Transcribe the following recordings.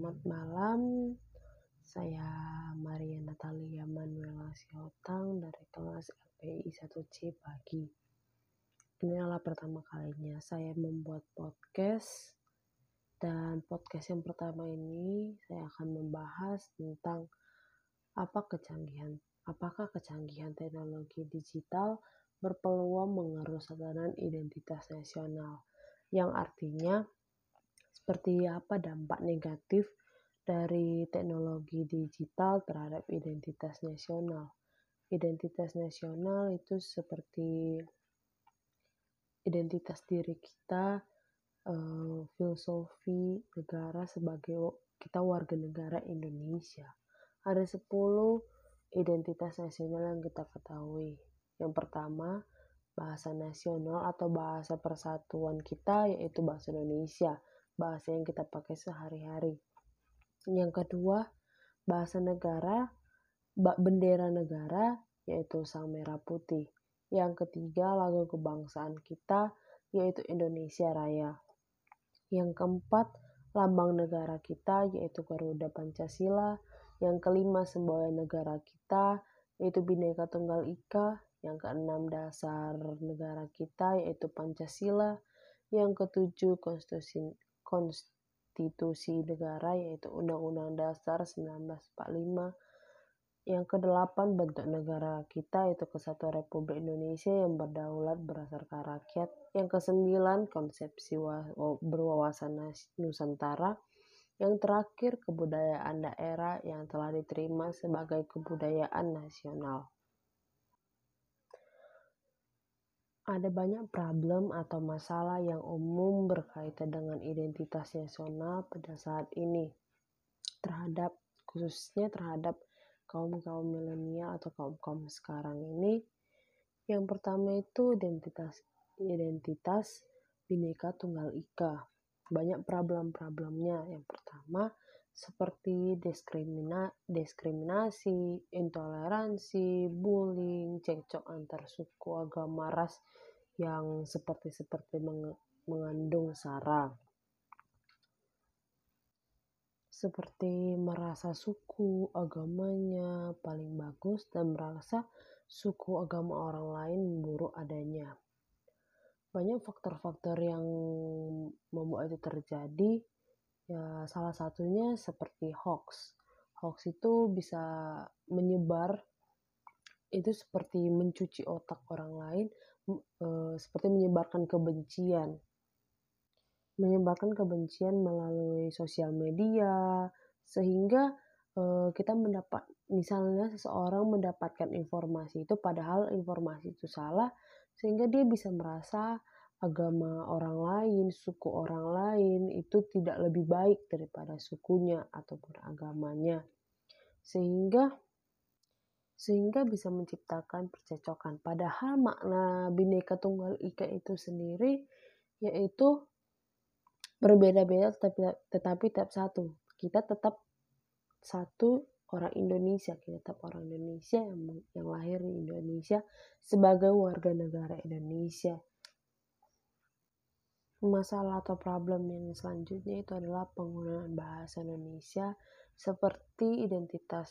Selamat malam, saya Maria Natalia Manuela Siotang dari kelas LPI 1C pagi. Ini adalah pertama kalinya saya membuat podcast. Dan podcast yang pertama ini saya akan membahas tentang apa kecanggihan apakah kecanggihan teknologi digital berpeluang mengerus tatanan identitas nasional. Yang artinya seperti apa dampak negatif dari teknologi digital terhadap identitas nasional. Identitas nasional itu seperti identitas diri kita, uh, filosofi negara sebagai kita warga negara Indonesia. Ada 10 identitas nasional yang kita ketahui. Yang pertama, bahasa nasional atau bahasa persatuan kita yaitu bahasa Indonesia bahasa yang kita pakai sehari-hari. Yang kedua, bahasa negara, bendera negara, yaitu sang merah putih. Yang ketiga, lagu kebangsaan kita, yaitu Indonesia Raya. Yang keempat, lambang negara kita, yaitu Garuda Pancasila. Yang kelima, semboyan negara kita, yaitu Bhinneka Tunggal Ika. Yang keenam, dasar negara kita, yaitu Pancasila. Yang ketujuh, konstitusi, konstitusi negara yaitu Undang-Undang Dasar 1945. Yang kedelapan bentuk negara kita yaitu Kesatuan Republik Indonesia yang berdaulat berdasarkan rakyat. Yang kesembilan konsepsi berwawasan Nusantara. Yang terakhir kebudayaan daerah yang telah diterima sebagai kebudayaan nasional. Ada banyak problem atau masalah yang umum berkaitan dengan identitas nasional pada saat ini terhadap khususnya terhadap kaum-kaum milenial atau kaum-kaum sekarang ini. Yang pertama itu identitas identitas Bhinneka Tunggal Ika. Banyak problem-problemnya. Yang pertama seperti diskrimina, diskriminasi, intoleransi, bullying, cekcok antar suku, agama, ras, yang seperti-seperti mengandung sara. Seperti merasa suku agamanya paling bagus dan merasa suku agama orang lain buruk adanya. Banyak faktor-faktor yang membuat itu terjadi. Ya, salah satunya seperti hoax. Hoax itu bisa menyebar itu seperti mencuci otak orang lain uh, seperti menyebarkan kebencian. Menyebarkan kebencian melalui sosial media sehingga uh, kita mendapat misalnya seseorang mendapatkan informasi itu padahal informasi itu salah sehingga dia bisa merasa agama orang lain, suku orang lain itu tidak lebih baik daripada sukunya ataupun agamanya. Sehingga sehingga bisa menciptakan percecokan. Padahal makna bineka tunggal ika itu sendiri yaitu berbeda-beda tetapi, tetapi tetap satu. Kita tetap satu orang Indonesia, kita tetap orang Indonesia yang, yang lahir di Indonesia sebagai warga negara Indonesia. Masalah atau problem yang selanjutnya itu adalah penggunaan bahasa Indonesia seperti identitas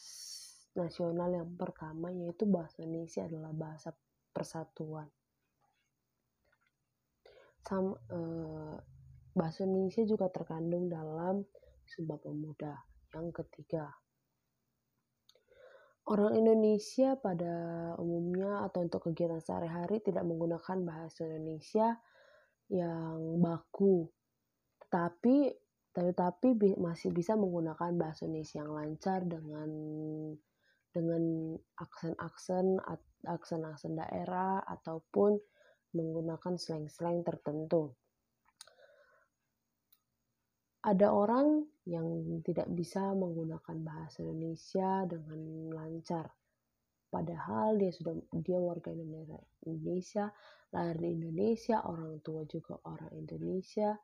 nasional yang pertama yaitu bahasa Indonesia adalah bahasa persatuan. Sam, eh, bahasa Indonesia juga terkandung dalam Sumpah Pemuda. Yang ketiga, orang Indonesia pada umumnya atau untuk kegiatan sehari-hari tidak menggunakan bahasa Indonesia yang baku, tetapi tetapi masih bisa menggunakan bahasa Indonesia yang lancar dengan dengan aksen-aksen aksen-aksen daerah ataupun menggunakan slang-slang tertentu. Ada orang yang tidak bisa menggunakan bahasa Indonesia dengan lancar. Padahal dia sudah dia warga Indonesia, lahir di Indonesia, orang tua juga orang Indonesia,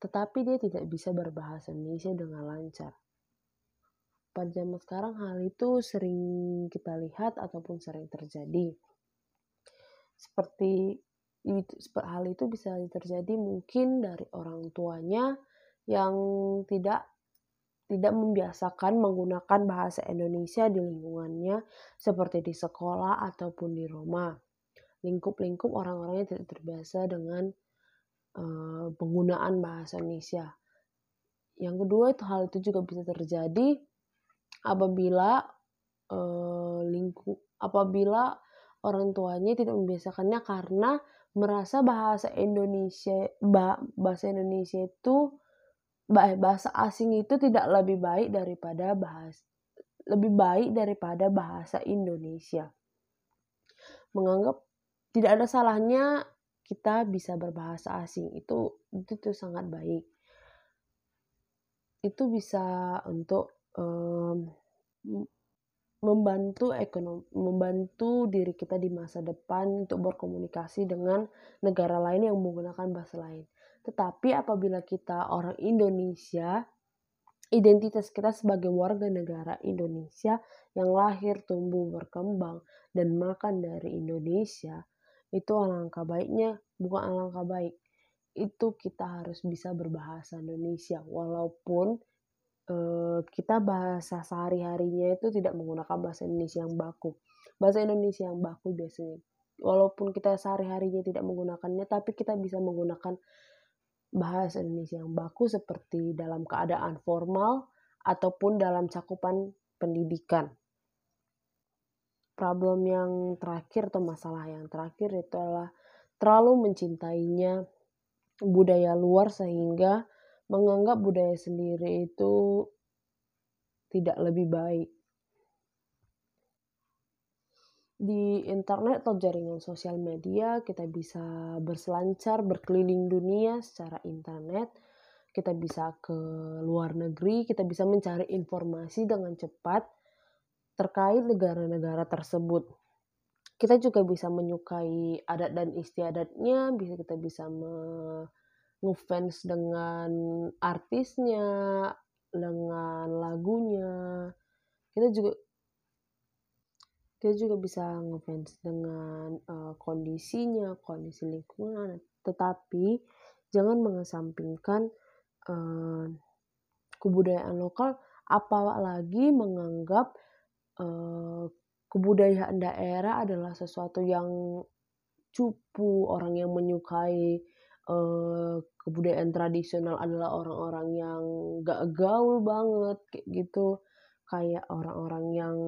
tetapi dia tidak bisa berbahasa Indonesia dengan lancar pada zaman sekarang hal itu sering kita lihat ataupun sering terjadi. Seperti hal itu bisa terjadi mungkin dari orang tuanya yang tidak tidak membiasakan menggunakan bahasa Indonesia di lingkungannya seperti di sekolah ataupun di rumah. Lingkup-lingkup orang-orangnya tidak terbiasa dengan uh, penggunaan bahasa Indonesia. Yang kedua itu hal itu juga bisa terjadi apabila uh, lingkup apabila orang tuanya tidak membiasakannya karena merasa bahasa Indonesia bahasa Indonesia itu bahasa asing itu tidak lebih baik daripada bahasa lebih baik daripada bahasa Indonesia. Menganggap tidak ada salahnya kita bisa berbahasa asing itu itu tuh sangat baik. Itu bisa untuk um, membantu ekonomi, membantu diri kita di masa depan untuk berkomunikasi dengan negara lain yang menggunakan bahasa lain. Tetapi apabila kita orang Indonesia, identitas kita sebagai warga negara Indonesia yang lahir, tumbuh, berkembang, dan makan dari Indonesia, itu alangkah baiknya, bukan alangkah baik. Itu kita harus bisa berbahasa Indonesia, walaupun Eh, kita bahasa sehari-harinya itu tidak menggunakan bahasa Indonesia yang baku. Bahasa Indonesia yang baku biasanya. Walaupun kita sehari-harinya tidak menggunakannya, tapi kita bisa menggunakan bahasa Indonesia yang baku seperti dalam keadaan formal ataupun dalam cakupan pendidikan. Problem yang terakhir atau masalah yang terakhir itu adalah terlalu mencintainya budaya luar sehingga menganggap budaya sendiri itu tidak lebih baik. Di internet atau jaringan sosial media, kita bisa berselancar, berkeliling dunia secara internet. Kita bisa ke luar negeri, kita bisa mencari informasi dengan cepat terkait negara-negara tersebut. Kita juga bisa menyukai adat dan istiadatnya, bisa kita bisa ngefans dengan artisnya, dengan lagunya. Kita juga kita juga bisa ngefans dengan uh, kondisinya, kondisi lingkungan. Tetapi jangan mengesampingkan uh, kebudayaan lokal, apalagi menganggap uh, kebudayaan daerah adalah sesuatu yang cupu, orang yang menyukai uh, kebudayaan tradisional adalah orang-orang yang gak gaul banget kayak gitu kayak orang-orang yang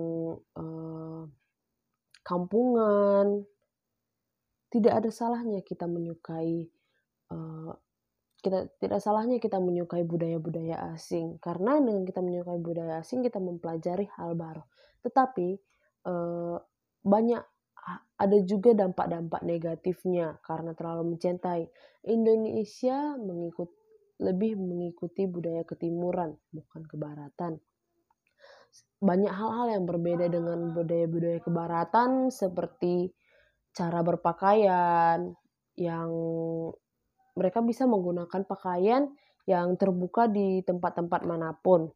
uh, kampungan tidak ada salahnya kita menyukai uh, kita tidak salahnya kita menyukai budaya-budaya asing karena dengan kita menyukai budaya asing kita mempelajari hal baru tetapi uh, banyak ada juga dampak-dampak negatifnya karena terlalu mencintai. Indonesia mengikut lebih mengikuti budaya ketimuran, bukan kebaratan. Banyak hal-hal yang berbeda dengan budaya-budaya kebaratan seperti cara berpakaian yang mereka bisa menggunakan pakaian yang terbuka di tempat-tempat mana pun.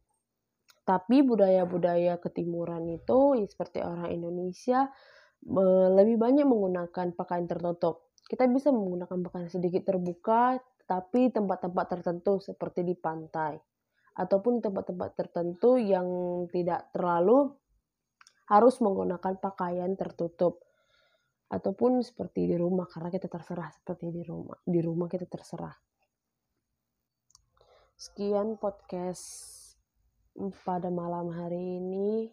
Tapi budaya-budaya ketimuran itu seperti orang Indonesia lebih banyak menggunakan pakaian tertutup. Kita bisa menggunakan pakaian sedikit terbuka, tapi tempat-tempat tertentu seperti di pantai ataupun tempat-tempat tertentu yang tidak terlalu harus menggunakan pakaian tertutup ataupun seperti di rumah karena kita terserah seperti di rumah di rumah kita terserah sekian podcast pada malam hari ini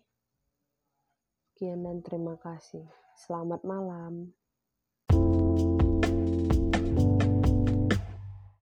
Sekian dan terima kasih. Selamat malam.